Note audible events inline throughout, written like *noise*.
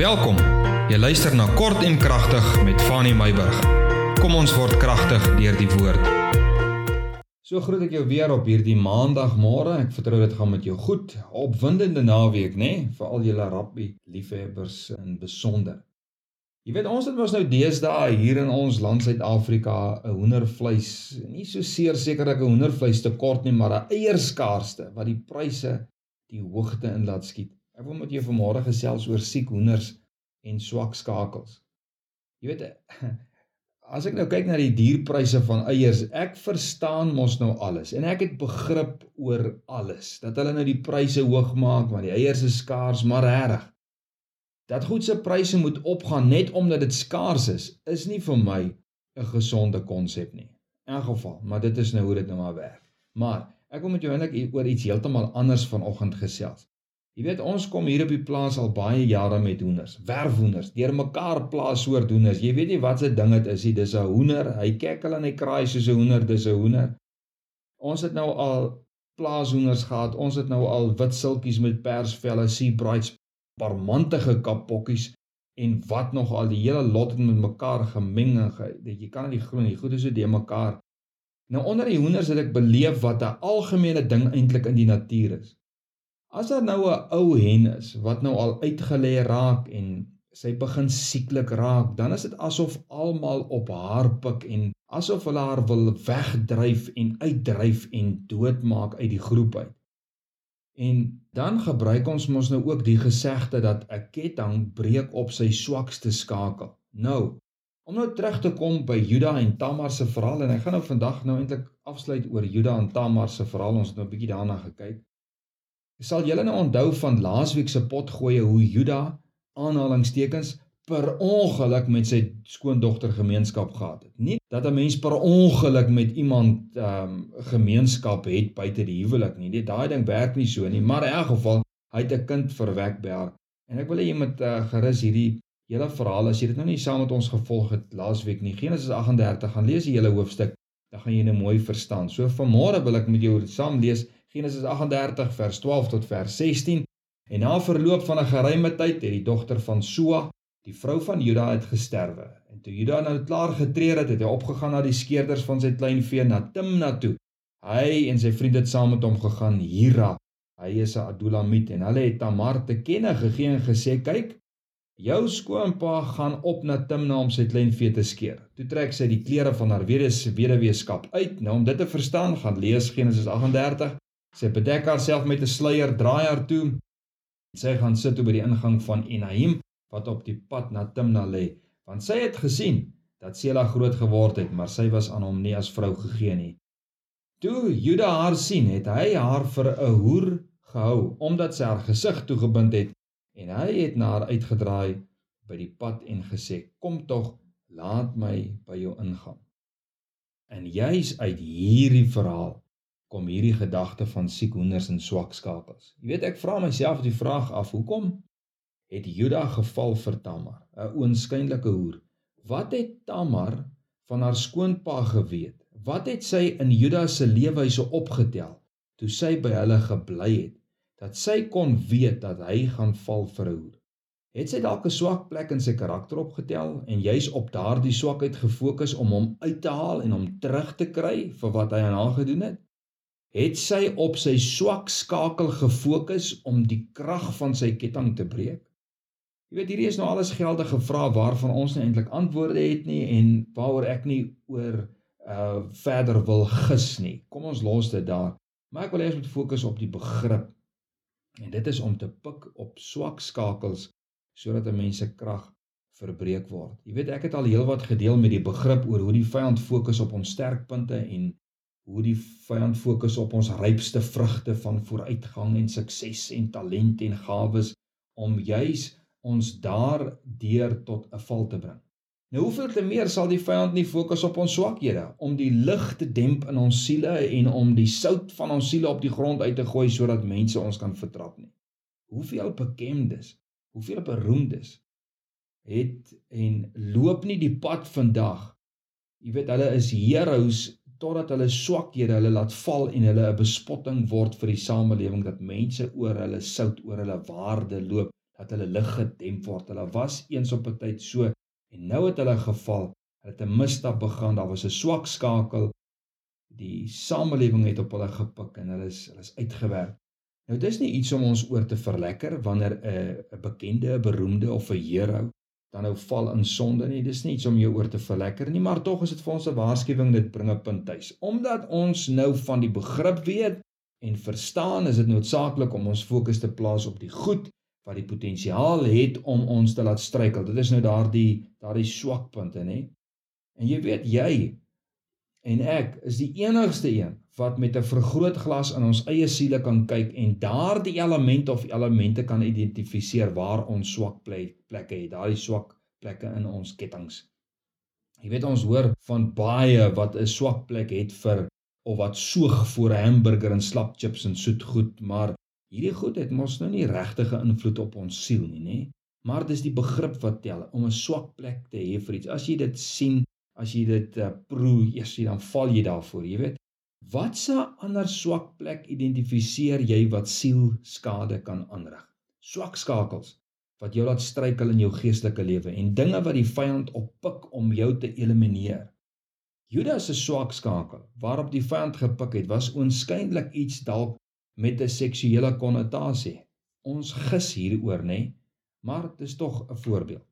Welkom. Jy luister na Kort en Kragtig met Fanny Meyburg. Kom ons word kragtig deur die woord. So groet ek jou weer op hierdie maandagmôre. Ek vertrou dit gaan met jou goed. Opwindende naweek, nê, nee? vir al julle rugby liefhebbers in besonder. Jy weet ons het mos nou deesdae hier in ons land Suid-Afrika 'n hoendervleis, nie so seer sekerlik 'n hoendervleis tekort nie, maar 'n eierskaarste wat die pryse die hoogte in laat skiet. Ek wil met jou vanmôre gesels oor siek hoenders en swak skakels. Jy weet *laughs* as ek nou kyk na die dierpryse van eiers, ek verstaan mos nou alles en ek het begrip oor alles. Dat hulle nou die pryse hoog maak want die eiers is skaars, maar reg. Dat goed se pryse moet opgaan net omdat dit skaars is, is nie vir my 'n gesonde konsep nie. In geval, maar dit is nou hoe dit nou maar werk. Maar ek wil met jou eintlik oor iets heeltemal anders vanoggend gesels. Jy weet ons kom hier op die plaas al baie jare met hoenders, werfhoenders, deur mekaar plaas soort hoenders. Jy weet nie wat se ding dit is nie, dis 'n hoender. Hy kekkel en hy kraai soos 'n hoender, dis 'n hoender. Ons het nou al plaashoenders gehad. Ons het nou al wit silkies met persvelle, sea brights, parmantige kapokkies en wat nog al die hele lot het met mekaar gemeng en ge, jy kan dit glo nie. Goed is so de mekaar. Nou onder die hoenders het ek beleef wat 'n algemene ding eintlik in die natuur is. As daar nou 'n ou hen is wat nou al uitgelê raak en sy begin sieklik raak, dan is dit asof almal op haar pik en asof hulle haar wil wegdryf en uitdryf en doodmaak uit die groep uit. En dan gebruik ons mos nou ook die gesegde dat 'n ketting breek op sy swakste skakel. Nou, om nou terug te kom by Juda en Tamar se verhaal en ek gaan nou vandag nou eintlik afsluit oor Juda en Tamar se verhaal. Ons het nou 'n bietjie daarna gekyk. Sal julle nou onthou van laasweek se potgoeie hoe Juda aanhalingstekens per ongeluk met sy skoondogter gemeenskap gehad het. Nie dat 'n mens per ongeluk met iemand ehm um, gemeenskap het buite die huwelik nie. Dit daai ding werk nie so nie, maar in elk geval hy het 'n kind verwek haar. En ek wil hê jy moet uh, gerus hierdie hele verhaal as jy dit nou nie saam met ons gevolg het laasweek nie. Genesis 38 gaan lees die hele hoofstuk, dan gaan jy nou mooi verstaan. So vanmôre wil ek met jou saam lees Genesis 38 vers 12 tot vers 16. En na verloop van 'n geruime tyd het die dogter van Sua, die vrou van Juda, het gesterwe. En toe Juda nou klaar getree het, het hy opgegaan na die skeerders van sy kleinvee na Timna toe. Hy en sy vriende het saam met hom gegaan Hira. Hy is 'n Adulamit en hulle het Tamar te kenne gegee en gesê: "Kyk, jou skoonpa gaan op na Timna om sy kleinvee te skeer." Toe trek sy die klere van haar weduweeskap uit. Nou om dit te verstaan, gaan lees Genesis 38 Sy bedek haarself met 'n sluier, draai haar toe. Sy gaan sit by die ingang van Enaim wat op die pad na Timna lê, want sy het gesien dat Sela groot geword het, maar sy was aan hom nie as vrou gegee nie. Toe Juda haar sien, het hy haar vir 'n hoer gehou omdat sy haar gesig toegebind het en hy het na haar uitgedraai by die pad en gesê: "Kom tog, laat my by jou ingaan." En juis uit hierdie verhaal kom hierdie gedagte van siek hoenders en swak skakels. Jy weet ek vra myself die vraag af, hoekom het Juda geval vir Tamar, 'n oënskynlike hoer? Wat het Tamar van haar skoonpa geweet? Wat het sy in Juda se lewewyse opgetel toe sy by hulle gebly het dat sy kon weet dat hy gaan val vir 'n hoer? Het sy dalk 'n swak plek in sy karakter opgetel en juis op daardie swakheid gefokus om hom uit te haal en hom terug te kry vir wat hy aan haar gedoen het? Het sy op sy swak skakel gefokus om die krag van sy ketting te breek? Jy weet hierdie is nou alles geldige vrae waarvan ons nie eintlik antwoorde het nie en waaroor ek nie oor uh verder wil gis nie. Kom ons los dit daar. Maar ek wil eers met fokus op die begrip. En dit is om te pik op swak skakels sodat 'n mens se krag verbreek word. Jy weet ek het al heelwat gedeel met die begrip oor hoe die vyand fokus op ons sterkpunte en hoe die vyand fokus op ons rypste vrugte van vooruitgang en sukses en talent en gawes om juis ons daardeur tot 'n val te bring. Nou hoeveel te meer sal die vyand nie fokus op ons swakhede om die lig te demp in ons siele en om die sout van ons siele op die grond uit te gooi sodat mense ons kan vertrap nie. Hoeveel bekemdes, hoeveel beroemdes het en loop nie die pad vandag. Jy weet hulle is heroes totdat hulle swakhede hulle laat val en hulle 'n bespotting word vir die samelewing dat mense oor hulle sout oor hulle waarde loop dat hulle lig gedemp word. Hulle was eens op 'n tyd so en nou het hulle geval. Hulle het 'n misstap begaan. Daar was 'n swak skakel. Die samelewing het op hulle gepik en hulle is hulle is uitgewerk. Nou dis nie iets om ons oor te verlekker wanneer 'n 'n bekende, 'n beroemde of 'n hero dan nou val in sonde nie. Dis nie iets om jou oor te verlekker nie, maar tog is dit vir ons 'n waarskuwing dit bring 'n punt tuis. Omdat ons nou van die begrip weet en verstaan, is dit noodsaaklik om ons fokus te plaas op die goed wat die potensiaal het om ons te laat struikel. Dit is nou daardie daardie swakpunte, nê? En jy weet jy en ek is die enigste een wat met 'n vergrootglas in ons eie siele kan kyk en daardie elemente of elemente kan identifiseer waar ons swak plekke het, daardie swak plekke in ons kettinge. Jy weet ons hoor van baie wat 'n swak plek het vir of wat soog voor 'n hamburger en slap chips en soet goed, maar hierdie goed het mos nou nie regtige invloed op ons siel nie, nê? Maar dis die begrip wat tel om 'n swak plek te hê vir iets. As jy dit sien, as jy dit uh, proe, eers dan val jy daarvoor, jy weet. Watse ander swak plek identifiseer jy wat siel skade kan aanrig? Swak skakels wat jou laat struikel in jou geestelike lewe en dinge wat die vyand oppik om jou te elimineer. Judas se swak skakel waarop die vyand gepik het, was oënskynlik iets dalk met 'n seksuele konnotasie. Ons gis hieroor, nê? Maar dit is tog 'n voorbeeld.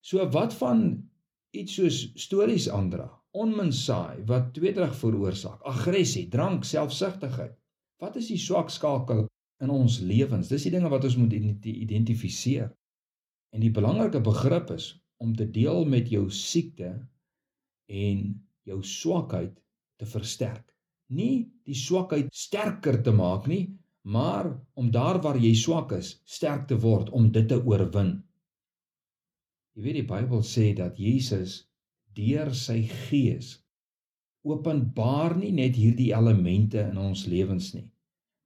So wat van iets soos stories aandra, onminsaai wat tweederig veroorsaak, aggressie, drank, selfsugtigheid. Wat is die swak skakel in ons lewens? Dis die dinge wat ons moet identifiseer. En die belangrike begrip is om te deel met jou siekte en jou swakheid te versterk nie die swakheid sterker te maak nie, maar om daar waar jy swak is, sterk te word om dit te oorwin. Jy weet die Bybel sê dat Jesus deur sy gees openbaar nie net hierdie elemente in ons lewens nie,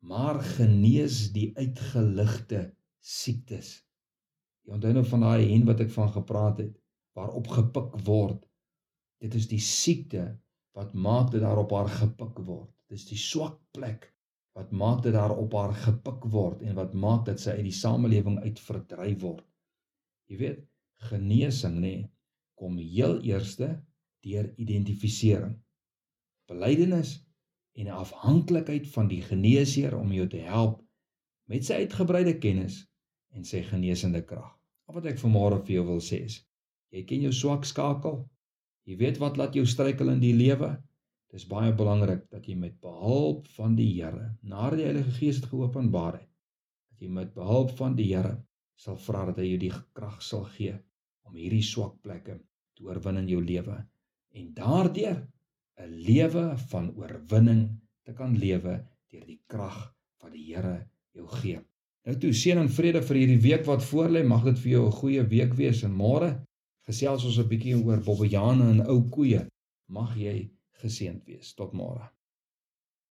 maar genees die uitgeligte siektes. Jy onthou nou van daai hen wat ek van gepraat het, waarop gepik word. Dit is die siekte wat maak dit daar op haar gepik word. Dis die swak plek wat maak dit daar op haar gepik word en wat maak dat sy uit die samelewing uit verdryf word. Jy weet, genesing nê kom heel eerste deur identifisering. Belydenis en afhanklikheid van die geneesheer om jou te help met sy uitgebreide kennis en sy genesende krag. Wat ek vanmôre vir jou wil sê is, jy ken jou swak skakel, Jy weet wat laat jou struikel in die lewe? Dis baie belangrik dat jy met behulp van die Here, na die Heilige Gees het geopenbaar het, dat jy met behulp van die Here sal vra dat hy jou die krag sal gee om hierdie swak plekke te oorwin in jou lewe en daardeur 'n lewe van oorwinning te kan lewe deur die krag wat die Here jou gee. Nou toe seën en vrede vir hierdie week wat voorlê, mag dit vir jou 'n goeie week wees en môre gesels ons 'n bietjie oor bobbejane en ou koeie. Mag jy geseënd wees. Tot môre.